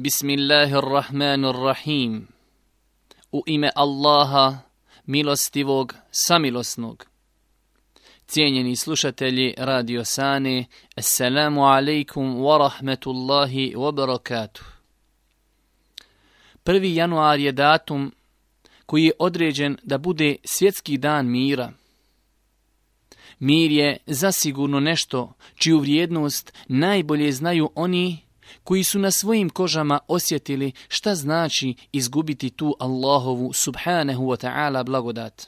Bismillahirrahmanirrahim. U ime Allaha, milostivog, samilosnog. Cijenjeni slušatelji Radio Sane, Assalamu alaikum wa rahmetullahi wa barakatuh. 1. januar je datum koji je određen da bude svjetski dan mira. Mir je zasigurno nešto čiju vrijednost najbolje znaju oni koji su na svojim kožama osjetili šta znači izgubiti tu Allahovu subhanahu wa ta'ala blagodat.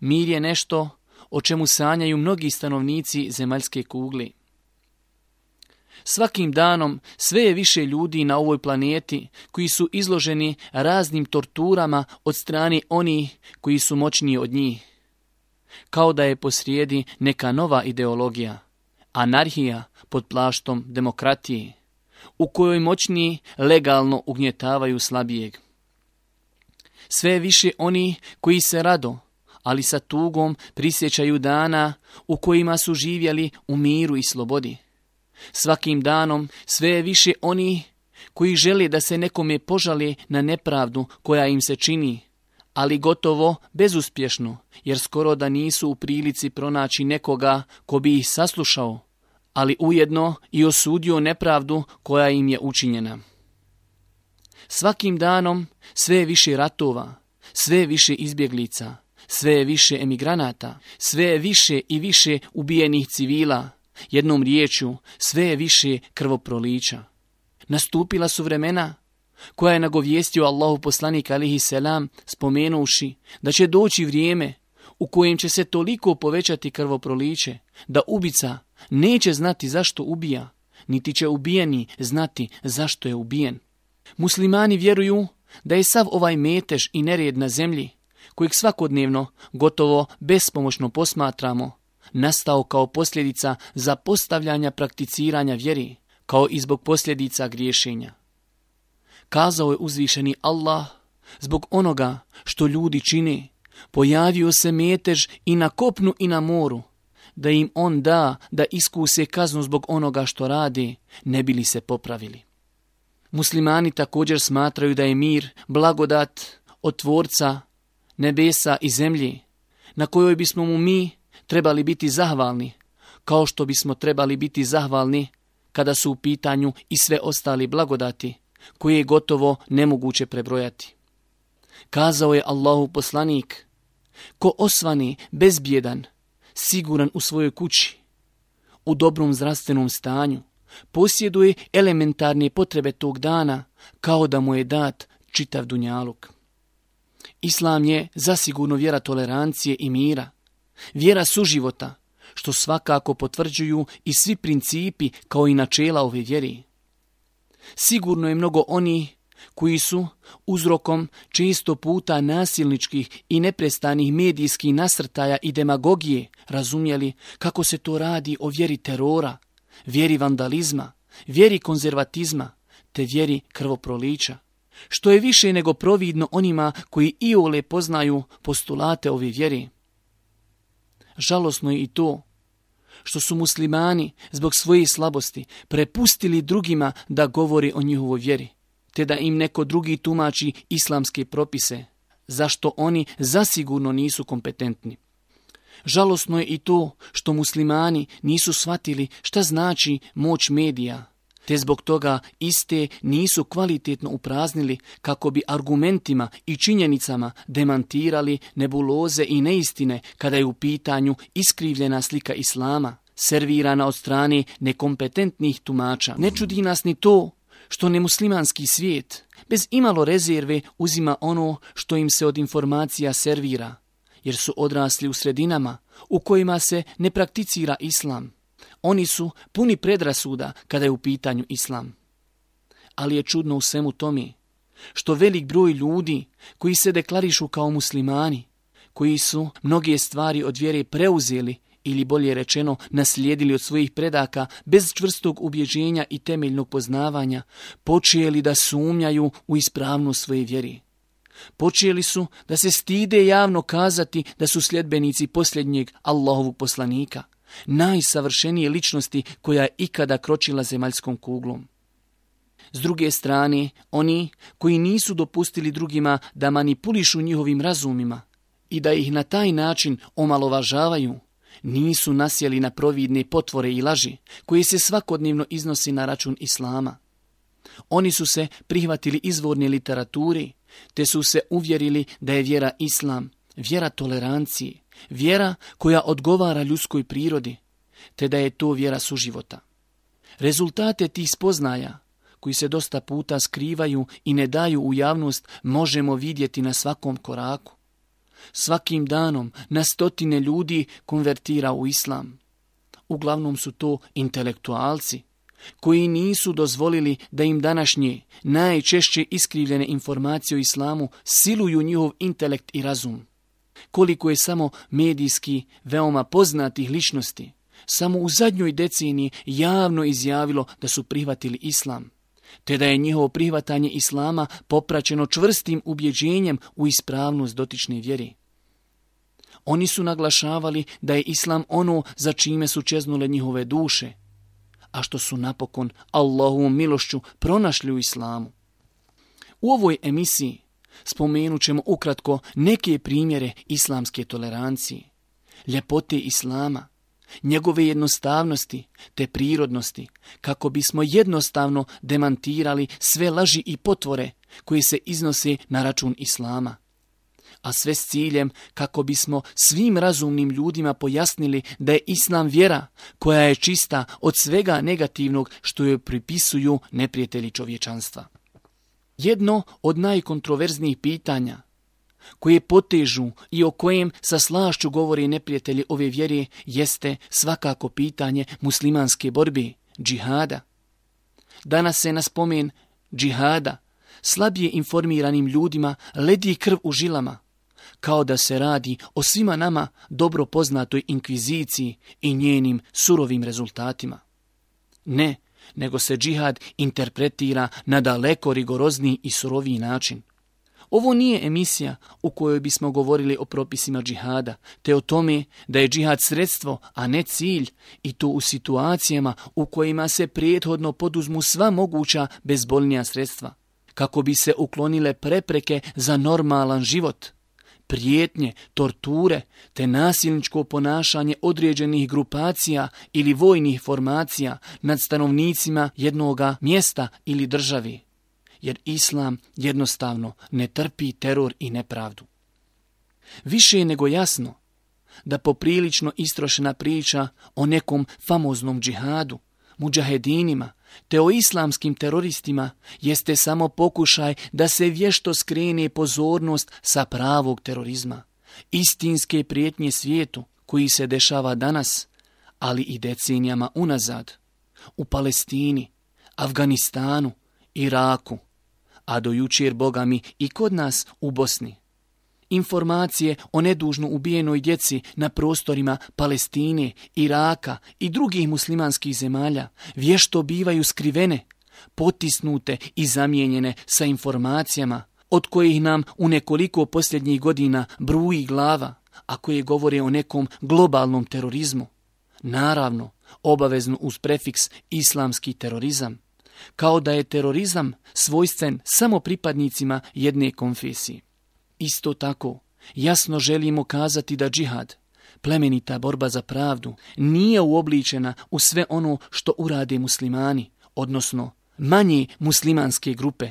Mir je nešto o čemu sanjaju mnogi stanovnici zemaljske kugli. Svakim danom sve je više ljudi na ovoj planeti koji su izloženi raznim torturama od strane onih koji su moćniji od njih. Kao da je posrijedi neka nova ideologija, anarhija pod plaštom demokratije u kojoj moćni legalno ugnjetavaju slabijeg. Sve više oni koji se rado, ali sa tugom prisjećaju dana u kojima su živjeli u miru i slobodi. Svakim danom sve više oni koji žele da se nekome požali na nepravdu koja im se čini, ali gotovo bezuspješno, jer skoro da nisu u prilici pronaći nekoga ko bi ih saslušao, ali ujedno i osudio nepravdu koja im je učinjena. Svakim danom sve je više ratova, sve je više izbjeglica, sve je više emigranata, sve je više i više ubijenih civila, jednom riječju sve je više krvoprolića. Nastupila su vremena koja je nagovijestio Allahu poslanik alihi selam spomenuši da će doći vrijeme u kojem će se toliko povećati krvoproliće, da ubica neće znati zašto ubija, niti će ubijeni znati zašto je ubijen. Muslimani vjeruju da je sav ovaj metež i nered na zemlji, kojeg svakodnevno gotovo bespomoćno posmatramo, nastao kao posljedica za postavljanja prakticiranja vjeri, kao i zbog posljedica griješenja. Kazao je uzvišeni Allah zbog onoga što ljudi čine Pojavio se metež i na kopnu i na moru, da im on da da iskuse kaznu zbog onoga što radi, ne bili se popravili. Muslimani također smatraju da je mir blagodat od tvorca nebesa i zemlji, na kojoj bismo mu mi trebali biti zahvalni, kao što bismo trebali biti zahvalni kada su u pitanju i sve ostali blagodati, koje je gotovo nemoguće prebrojati. Kazao je Allahu poslanik, ko osvani, bezbjedan, siguran u svojoj kući, u dobrom zdravstvenom stanju, posjeduje elementarne potrebe tog dana kao da mu je dat čitav dunjaluk. Islam je zasigurno vjera tolerancije i mira, vjera suživota, što svakako potvrđuju i svi principi kao i načela ove vjeri. Sigurno je mnogo oni koji su uzrokom često puta nasilničkih i neprestanih medijskih nasrtaja i demagogije razumjeli kako se to radi o vjeri terora, vjeri vandalizma, vjeri konzervatizma te vjeri krvoprolića. Što je više nego providno onima koji iole poznaju postulate ove vjeri. Žalosno je i to što su muslimani zbog svoje slabosti prepustili drugima da govori o njihovoj vjeri te da im neko drugi tumači islamske propise, zašto oni zasigurno nisu kompetentni. Žalosno je i to što muslimani nisu shvatili šta znači moć medija, te zbog toga iste nisu kvalitetno upraznili kako bi argumentima i činjenicama demantirali nebuloze i neistine kada je u pitanju iskrivljena slika islama, servirana od strane nekompetentnih tumača. Ne čudi nas ni to što nemuslimanski svijet bez imalo rezerve uzima ono što im se od informacija servira, jer su odrasli u sredinama u kojima se ne prakticira islam. Oni su puni predrasuda kada je u pitanju islam. Ali je čudno u svemu tome što velik broj ljudi koji se deklarišu kao muslimani, koji su mnoge stvari od vjere preuzeli ili bolje rečeno naslijedili od svojih predaka bez čvrstog ubjeđenja i temeljnog poznavanja, počeli da sumnjaju u ispravnost svoje vjeri. Počeli su da se stide javno kazati da su sljedbenici posljednjeg Allahovog poslanika, najsavršenije ličnosti koja je ikada kročila zemaljskom kuglom. S druge strane, oni koji nisu dopustili drugima da manipulišu njihovim razumima i da ih na taj način omalovažavaju, nisu nasjeli na providne potvore i laži koje se svakodnevno iznosi na račun islama. Oni su se prihvatili izvorne literaturi, te su se uvjerili da je vjera islam, vjera toleranciji, vjera koja odgovara ljudskoj prirodi, te da je to vjera suživota. Rezultate tih spoznaja, koji se dosta puta skrivaju i ne daju u javnost, možemo vidjeti na svakom koraku. Svakim danom na stotine ljudi konvertira u islam. Uglavnom su to intelektualci koji nisu dozvolili da im današnje najčešće iskrivljene informacije o islamu siluju njihov intelekt i razum. Koliko je samo medijski veoma poznatih ličnosti, samo u zadnjoj decini javno izjavilo da su prihvatili islam te da je njihovo prihvatanje islama popraćeno čvrstim ubjeđenjem u ispravnost dotične vjeri. Oni su naglašavali da je islam ono za čime su čeznule njihove duše, a što su napokon Allahovom milošću pronašli u islamu. U ovoj emisiji spomenut ćemo ukratko neke primjere islamske tolerancije, ljepote islama, njegove jednostavnosti te prirodnosti, kako bismo jednostavno demantirali sve laži i potvore koje se iznose na račun Islama. A sve s ciljem kako bismo svim razumnim ljudima pojasnili da je Islam vjera koja je čista od svega negativnog što joj pripisuju neprijatelji čovječanstva. Jedno od najkontroverznijih pitanja koje potežu i o kojem sa slašću govori neprijatelji ove vjere jeste svakako pitanje muslimanske borbe, džihada. Danas se na spomen džihada slabije informiranim ljudima ledi krv u žilama, kao da se radi o svima nama dobro poznatoj inkviziciji i njenim surovim rezultatima. Ne, nego se džihad interpretira na daleko rigorozniji i suroviji način. Ovo nije emisija u kojoj bismo govorili o propisima džihada, te o tome da je džihad sredstvo, a ne cilj, i to u situacijama u kojima se prethodno poduzmu sva moguća bezbolnija sredstva, kako bi se uklonile prepreke za normalan život, prijetnje, torture, te nasilničko ponašanje određenih grupacija ili vojnih formacija nad stanovnicima jednoga mjesta ili državi jer Islam jednostavno ne trpi teror i nepravdu. Više je nego jasno da poprilično istrošena priča o nekom famoznom džihadu, muđahedinima, te o islamskim teroristima jeste samo pokušaj da se vješto skrene pozornost sa pravog terorizma, istinske prijetnje svijetu koji se dešava danas, ali i decenijama unazad, u Palestini, Afganistanu, Iraku, a do jučer bogami i kod nas u Bosni. Informacije o nedužno ubijenoj djeci na prostorima Palestine, Iraka i drugih muslimanskih zemalja vješto bivaju skrivene, potisnute i zamijenjene sa informacijama od kojih nam u nekoliko posljednjih godina bruji glava, a koje govore o nekom globalnom terorizmu. Naravno, obavezno uz prefiks islamski terorizam kao da je terorizam svojstven samo pripadnicima jedne konfesije. Isto tako, jasno želimo kazati da džihad, plemenita borba za pravdu, nije uobličena u sve ono što urade muslimani, odnosno manje muslimanske grupe.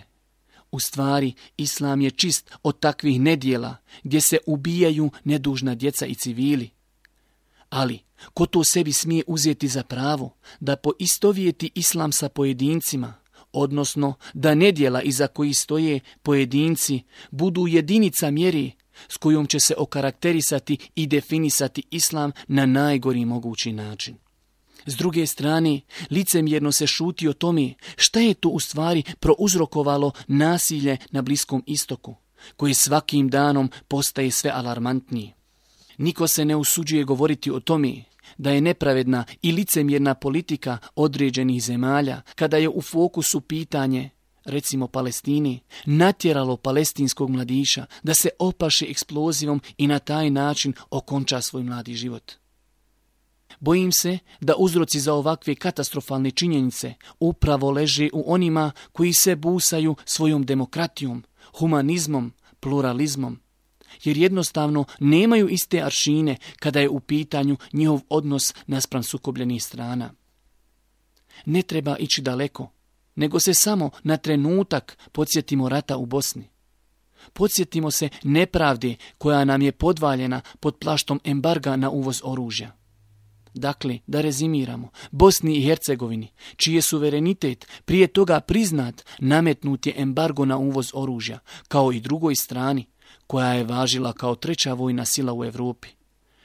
U stvari, islam je čist od takvih nedjela gdje se ubijaju nedužna djeca i civili. Ali, Ko to sebi smije uzeti za pravo da poistovijeti islam sa pojedincima, odnosno da nedjela iza koji stoje pojedinci budu jedinica mjeri s kojom će se okarakterisati i definisati islam na najgori mogući način. S druge strane, licemjerno se šuti o tome šta je to u stvari prouzrokovalo nasilje na Bliskom istoku, koji svakim danom postaje sve alarmantniji. Niko se ne usuđuje govoriti o tome da je nepravedna i licemjerna politika određenih zemalja, kada je u fokusu pitanje recimo Palestini, natjeralo palestinskog mladića da se opaše eksplozivom i na taj način okonča svoj mladi život. Bojim se da uzroci za ovakve katastrofalne činjenice upravo leže u onima koji se busaju svojom demokratijom, humanizmom, pluralizmom, jer jednostavno nemaju iste aršine kada je u pitanju njihov odnos naspram sukobljenih strana. Ne treba ići daleko, nego se samo na trenutak podsjetimo rata u Bosni. Podsjetimo se nepravde koja nam je podvaljena pod plaštom embarga na uvoz oružja. Dakle, da rezimiramo, Bosni i Hercegovini, čiji je suverenitet prije toga priznat, nametnut je embargo na uvoz oružja, kao i drugoj strani, koja je važila kao treća vojna sila u Europi,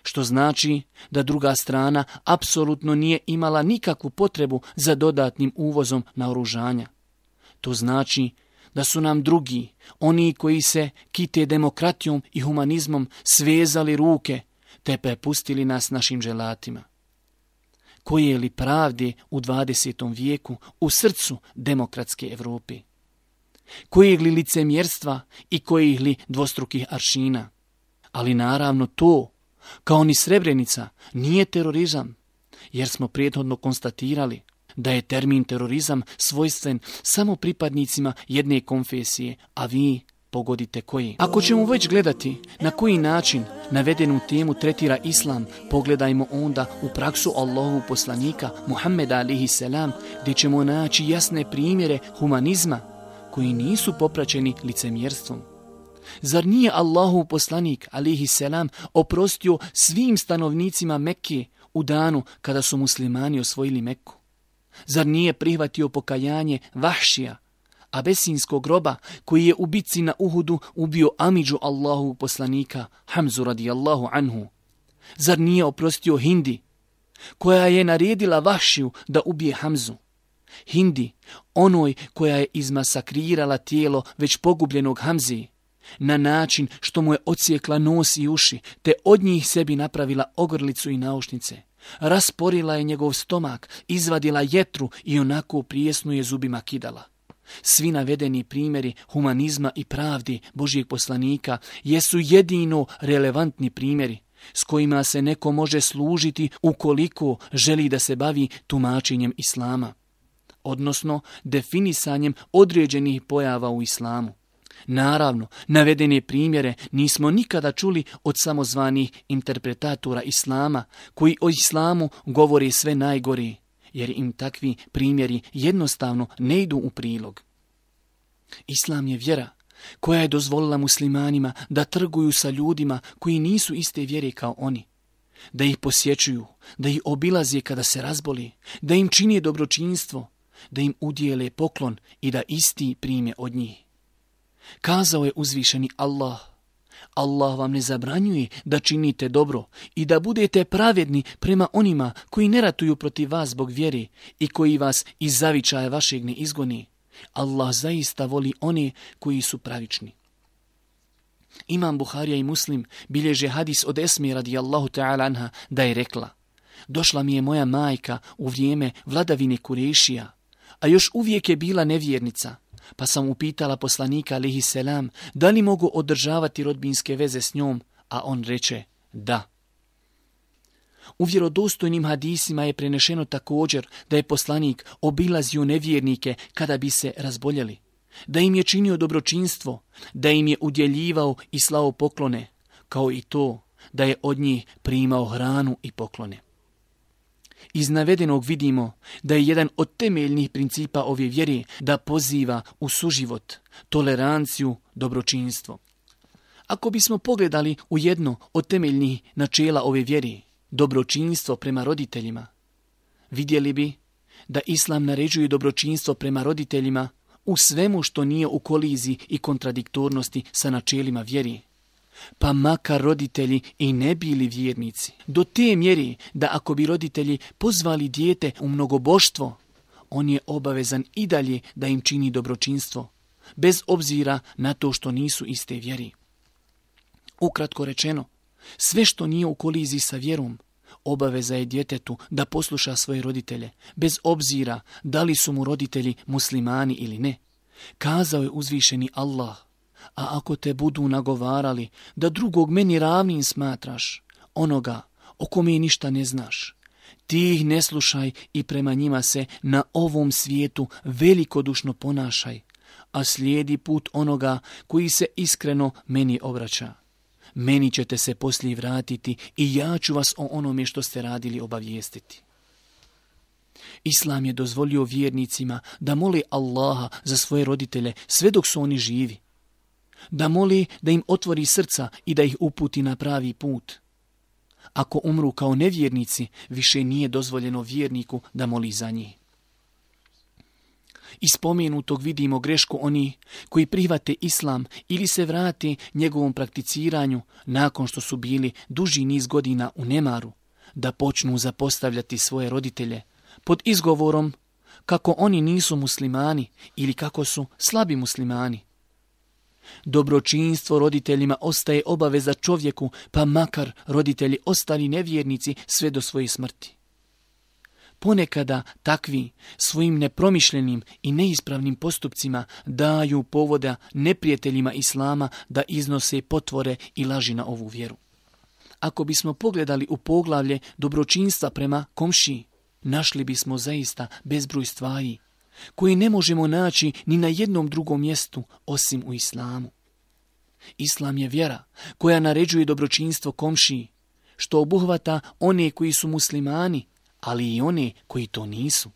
što znači da druga strana apsolutno nije imala nikakvu potrebu za dodatnim uvozom naoružanja. To znači da su nam drugi, oni koji se kite demokratijom i humanizmom svezali ruke, te prepustili nas našim želatima. Koje li pravde u 20. vijeku u srcu demokratske Europi? kojeg li licemjerstva i kojih li dvostrukih aršina. Ali naravno to, kao ni Srebrenica, nije terorizam, jer smo prijethodno konstatirali da je termin terorizam svojstven samo pripadnicima jedne konfesije, a vi pogodite koji. Ako ćemo već gledati na koji način navedenu temu tretira Islam, pogledajmo onda u praksu Allahu poslanika Muhammeda alihi selam, gdje ćemo naći jasne primjere humanizma, koji nisu popraćeni licemjerstvom. Zar nije Allahu poslanik, alihi selam, oprostio svim stanovnicima Mekke u danu kada su muslimani osvojili Mekku? Zar nije prihvatio pokajanje Vahšija, abesinskog groba koji je u bitci na Uhudu ubio Amidžu Allahu poslanika Hamzu radijallahu anhu? Zar nije oprostio Hindi, koja je naredila Vahšiju da ubije Hamzu? Hindi, onoj koja je izmasakrirala tijelo već pogubljenog Hamzi, na način što mu je ocijekla nos i uši, te od njih sebi napravila ogrlicu i naušnice. Rasporila je njegov stomak, izvadila jetru i onako prijesnu je zubima kidala. Svi navedeni primjeri humanizma i pravdi Božijeg poslanika jesu jedino relevantni primjeri s kojima se neko može služiti ukoliko želi da se bavi tumačenjem Islama odnosno definisanjem određenih pojava u islamu. Naravno, navedene primjere nismo nikada čuli od samozvanih interpretatora islama, koji o islamu govori sve najgori, jer im takvi primjeri jednostavno ne idu u prilog. Islam je vjera koja je dozvolila muslimanima da trguju sa ljudima koji nisu iste vjere kao oni, da ih posjećuju, da ih obilaze kada se razboli, da im čini dobročinstvo, da im udijele poklon i da isti prime od njih. Kazao je uzvišeni Allah, Allah vam ne zabranjuje da činite dobro i da budete pravedni prema onima koji ne ratuju protiv vas zbog vjeri i koji vas iz zavičaja vašeg ne izgoni. Allah zaista voli one koji su pravični. Imam Buharija i Muslim bilježe hadis od Esmi radi Allahu anha da je rekla Došla mi je moja majka u vrijeme vladavine Kurešija a još uvijek je bila nevjernica. Pa sam upitala poslanika alihi selam da li mogu održavati rodbinske veze s njom, a on reče da. U vjerodostojnim hadisima je prenešeno također da je poslanik obilazio nevjernike kada bi se razboljeli, da im je činio dobročinstvo, da im je udjeljivao i slao poklone, kao i to da je od njih primao hranu i poklone. Iz navedenog vidimo da je jedan od temeljnih principa ove vjere da poziva u suživot, toleranciju, dobročinstvo. Ako bismo pogledali u jedno od temeljnih načela ove vjere, dobročinstvo prema roditeljima, vidjeli bi da Islam naređuje dobročinstvo prema roditeljima u svemu što nije u koliziji i kontradiktornosti sa načelima vjeri pa makar roditelji i ne bili vjernici. Do te mjeri da ako bi roditelji pozvali dijete u mnogoboštvo, on je obavezan i dalje da im čini dobročinstvo, bez obzira na to što nisu iste vjeri. Ukratko rečeno, sve što nije u koliziji sa vjerom, obaveza je djetetu da posluša svoje roditelje, bez obzira da li su mu roditelji muslimani ili ne. Kazao je uzvišeni Allah – a ako te budu nagovarali da drugog meni ravnim smatraš, onoga o kome ništa ne znaš, ti ih ne slušaj i prema njima se na ovom svijetu velikodušno ponašaj, a slijedi put onoga koji se iskreno meni obraća. Meni ćete se poslije vratiti i ja ću vas o onome što ste radili obavijestiti. Islam je dozvolio vjernicima da moli Allaha za svoje roditelje sve dok su oni živi da moli da im otvori srca i da ih uputi na pravi put. Ako umru kao nevjernici, više nije dozvoljeno vjerniku da moli za njih. Iz spomenutog vidimo grešku oni koji prihvate islam ili se vrate njegovom prakticiranju nakon što su bili duži niz godina u nemaru, da počnu zapostavljati svoje roditelje pod izgovorom kako oni nisu muslimani ili kako su slabi muslimani Dobročinstvo roditeljima ostaje obaveza čovjeku, pa makar roditelji ostali nevjernici sve do svoje smrti. Ponekada takvi svojim nepromišljenim i neispravnim postupcima daju povoda neprijateljima Islama da iznose potvore i laži na ovu vjeru. Ako bismo pogledali u poglavlje dobročinstva prema komšiji, našli bismo zaista bezbroj stvari koji ne možemo naći ni na jednom drugom mjestu osim u islamu. Islam je vjera koja naređuje dobročinstvo komšiji, što obuhvata one koji su muslimani, ali i one koji to nisu.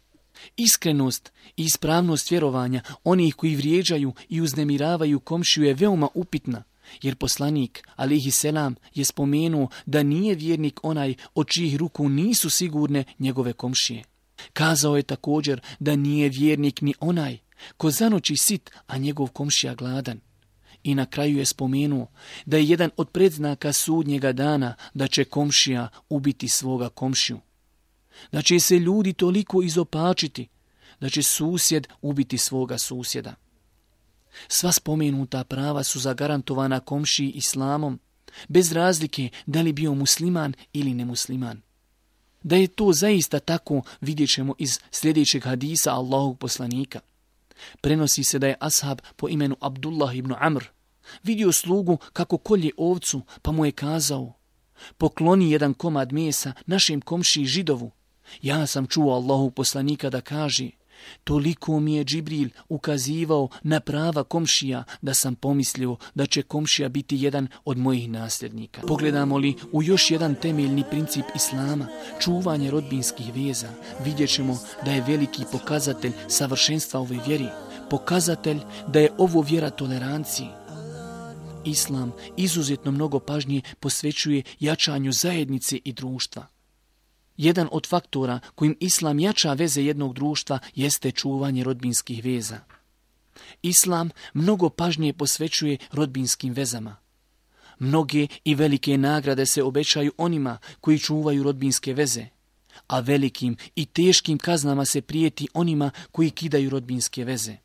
Iskrenost i ispravnost vjerovanja onih koji vrijeđaju i uznemiravaju komšiju je veoma upitna, jer poslanik, alihi selam, je spomenuo da nije vjernik onaj od čijih ruku nisu sigurne njegove komšije. Kazao je također da nije vjernik ni onaj ko zanoći sit, a njegov komšija gladan. I na kraju je spomenuo da je jedan od predznaka sudnjega dana da će komšija ubiti svoga komšiju. Da će se ljudi toliko izopačiti da će susjed ubiti svoga susjeda. Sva spomenuta prava su zagarantovana komšiji islamom, bez razlike da li bio musliman ili nemusliman. Da je to zaista tako, vidjet ćemo iz sljedećeg hadisa Allahog poslanika. Prenosi se da je ashab po imenu Abdullah ibn Amr vidio slugu kako kolje ovcu, pa mu je kazao Pokloni jedan komad mesa našem komši židovu. Ja sam čuo Allahog poslanika da kaže Toliko mi je Džibril ukazivao na prava komšija da sam pomislio da će komšija biti jedan od mojih nasljednika. Pogledamo li u još jedan temeljni princip Islama, čuvanje rodbinskih veza, vidjet ćemo da je veliki pokazatelj savršenstva ove vjeri, pokazatelj da je ovo vjera toleranciji. Islam izuzetno mnogo pažnje posvećuje jačanju zajednice i društva. Jedan od faktora kojim islam jača veze jednog društva jeste čuvanje rodbinskih veza. Islam mnogo pažnje posvećuje rodbinskim vezama. Mnoge i velike nagrade se obećaju onima koji čuvaju rodbinske veze, a velikim i teškim kaznama se prijeti onima koji kidaju rodbinske veze.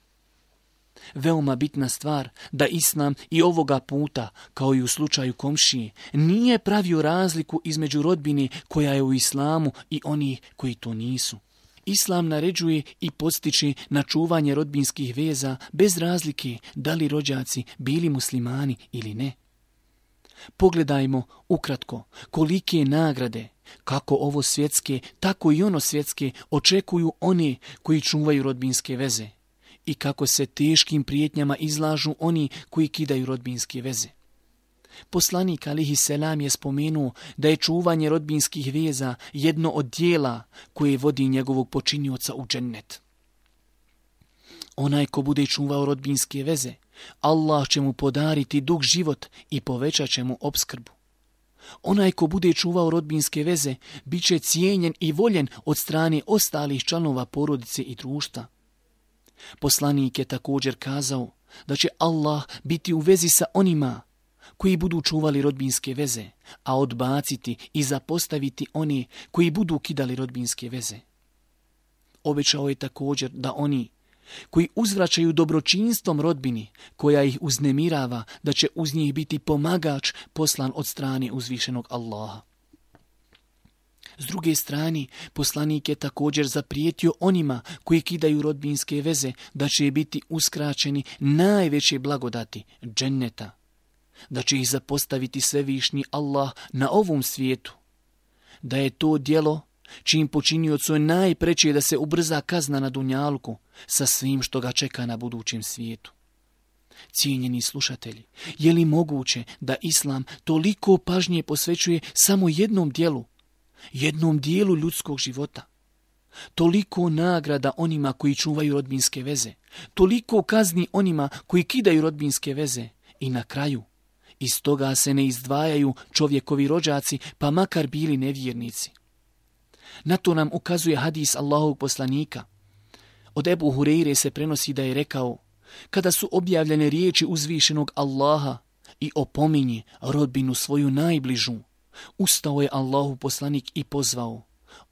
Veoma bitna stvar da Islam i ovoga puta, kao i u slučaju komšije, nije pravio razliku između rodbine koja je u islamu i onih koji to nisu. Islam naređuje i postiče na čuvanje rodbinskih veza bez razlike da li rođaci bili muslimani ili ne. Pogledajmo ukratko kolike nagrade, kako ovo svjetske, tako i ono svjetske, očekuju one koji čuvaju rodbinske veze i kako se teškim prijetnjama izlažu oni koji kidaju rodbinske veze. Poslanik alihi selam je spomenuo da je čuvanje rodbinskih veza jedno od dijela koje vodi njegovog počinioca u džennet. Onaj ko bude čuvao rodbinske veze, Allah će mu podariti dug život i povećat će mu obskrbu. Onaj ko bude čuvao rodbinske veze, bit će cijenjen i voljen od strane ostalih članova porodice i društva. Poslanik je također kazao da će Allah biti u vezi sa onima koji budu čuvali rodbinske veze, a odbaciti i zapostaviti oni koji budu kidali rodbinske veze. Obećao je također da oni koji uzvraćaju dobročinstvom rodbini, koja ih uznemirava, da će uz njih biti pomagač poslan od strane uzvišenog Allaha. S druge strane, poslanik je također zaprijetio onima koji kidaju rodbinske veze da će biti uskraćeni najveće blagodati dženneta, da će ih zapostaviti svevišnji Allah na ovom svijetu, da je to dijelo čim počiniocu je najpreće da se ubrza kazna na dunjalku sa svim što ga čeka na budućem svijetu. Cijenjeni slušatelji, je li moguće da Islam toliko pažnje posvećuje samo jednom dijelu, jednom dijelu ljudskog života. Toliko nagrada onima koji čuvaju rodbinske veze, toliko kazni onima koji kidaju rodbinske veze i na kraju iz toga se ne izdvajaju čovjekovi rođaci, pa makar bili nevjernici. Na to nam ukazuje hadis Allahovog poslanika. Od Ebu Hureyre se prenosi da je rekao, kada su objavljene riječi uzvišenog Allaha i opominji rodbinu svoju najbližu, Ustao je Allahu poslanik i pozvao.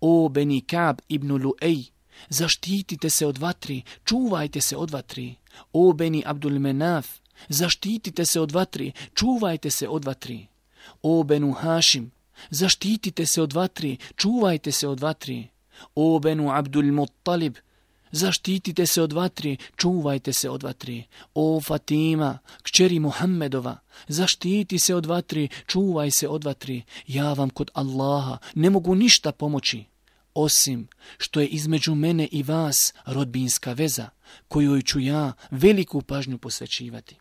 O Beni Kab ibn Lu'ej, zaštitite se od vatri, čuvajte se od vatri. O Beni Abdul Menaf, zaštitite se od vatri, čuvajte se od vatri. O Benu Hašim, zaštitite se od vatri, čuvajte se od vatri. O Benu Abdul Muttalib, Zaštitite se od vatri, čuvajte se od vatri. O Fatima, kćeri Muhammedova, zaštiti se od vatri, čuvaj se od vatri. Ja vam kod Allaha ne mogu ništa pomoći, osim što je između mene i vas rodbinska veza, kojoj ću ja veliku pažnju posvećivati.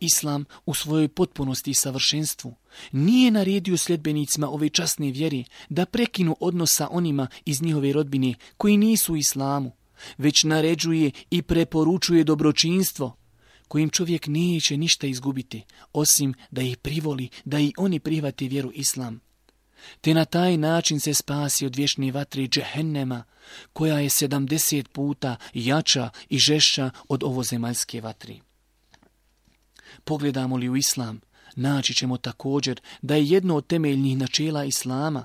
Islam u svojoj potpunosti i savršenstvu nije naredio sljedbenicima ove časne vjeri da prekinu odnosa sa onima iz njihove rodbine koji nisu u islamu, već naređuje i preporučuje dobročinstvo kojim čovjek neće ništa izgubiti, osim da ih privoli, da i oni prihvate vjeru islam. Te na taj način se spasi od vječne vatre džehennema, koja je sedamdeset puta jača i žešća od ovozemaljske vatri. Pogledamo li u islam, naći ćemo također da je jedno od temeljnih načela islama.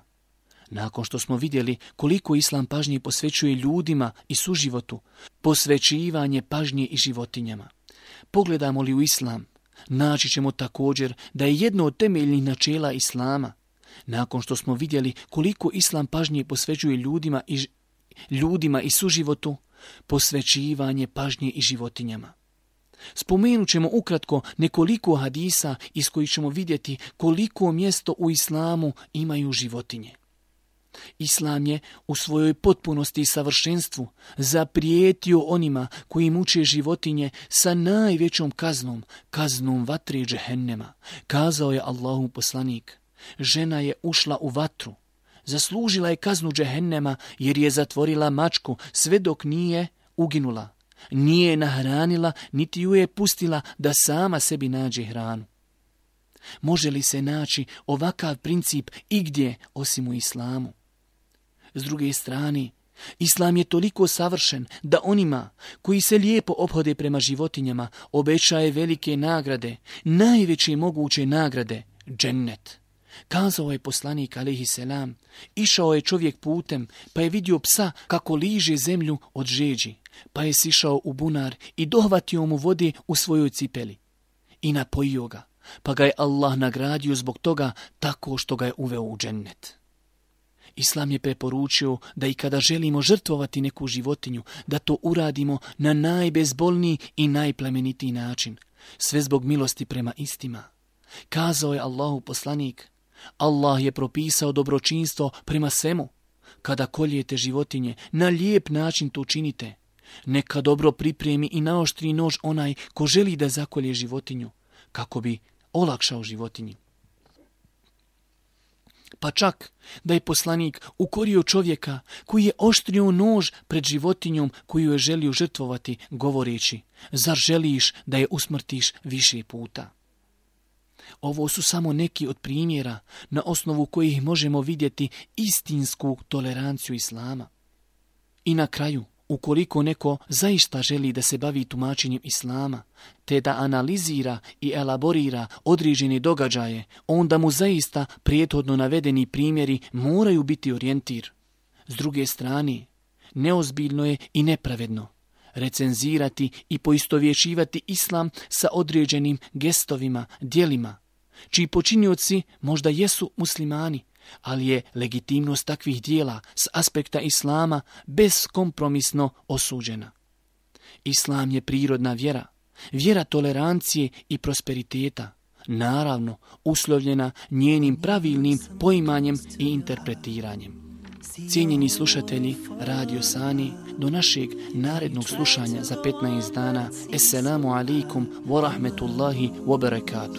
Nakon što smo vidjeli koliko islam pažnje posvećuje ljudima i suživotu, posvećivanje pažnje i životinjama. Pogledamo li u islam, naći ćemo također da je jedno od temeljnih načela islama. Nakon što smo vidjeli koliko islam pažnje posvećuje ljudima i, ljudima i suživotu, posvećivanje pažnje i životinjama. Spomenut ćemo ukratko nekoliko hadisa iz kojih ćemo vidjeti koliko mjesto u islamu imaju životinje. Islam je u svojoj potpunosti i savršenstvu zaprijetio onima koji muče životinje sa najvećom kaznom, kaznom vatre džehennema. Kazao je Allahu poslanik, žena je ušla u vatru, zaslužila je kaznu džehennema jer je zatvorila mačku sve dok nije uginula. Nije nahranila, niti ju je pustila da sama sebi nađe hranu. Može li se naći ovakav princip igdje osim u islamu? S druge strane, Islam je toliko savršen da onima koji se lijepo obhode prema životinjama obećaje velike nagrade, najveće moguće nagrade, džennet. Kazao je poslanik alihi selam, išao je čovjek putem, pa je vidio psa kako liže zemlju od žeđi, pa je sišao u bunar i dohvatio mu vode u svojoj cipeli i napojio ga, pa ga je Allah nagradio zbog toga tako što ga je uveo u džennet. Islam je preporučio da i kada želimo žrtvovati neku životinju, da to uradimo na najbezbolniji i najplemenitiji način, sve zbog milosti prema istima. Kazao je Allahu poslanik, Allah je propisao dobročinstvo prema svemu. Kada koljete životinje, na lijep način to učinite. Neka dobro pripremi i naoštri nož onaj ko želi da zakolje životinju, kako bi olakšao životinji. Pa čak da je poslanik ukorio čovjeka koji je oštrio nož pred životinjom koju je želio žrtvovati, govoreći, zar želiš da je usmrtiš više puta? Ovo su samo neki od primjera na osnovu kojih možemo vidjeti istinsku toleranciju islama. I na kraju, ukoliko neko zaista želi da se bavi tumačenjem islama, te da analizira i elaborira određene događaje, onda mu zaista prijethodno navedeni primjeri moraju biti orijentir. S druge strane, neozbiljno je i nepravedno recenzirati i poistovješivati islam sa određenim gestovima, dijelima, čiji počinjuci možda jesu muslimani, ali je legitimnost takvih dijela s aspekta islama beskompromisno osuđena. Islam je prirodna vjera, vjera tolerancije i prosperiteta, naravno uslovljena njenim pravilnim poimanjem i interpretiranjem. Cijenjeni slušatelji Radio Sani, do našeg narednog slušanja za 15 dana. Esselamu alaikum wa rahmetullahi wa barakatuh.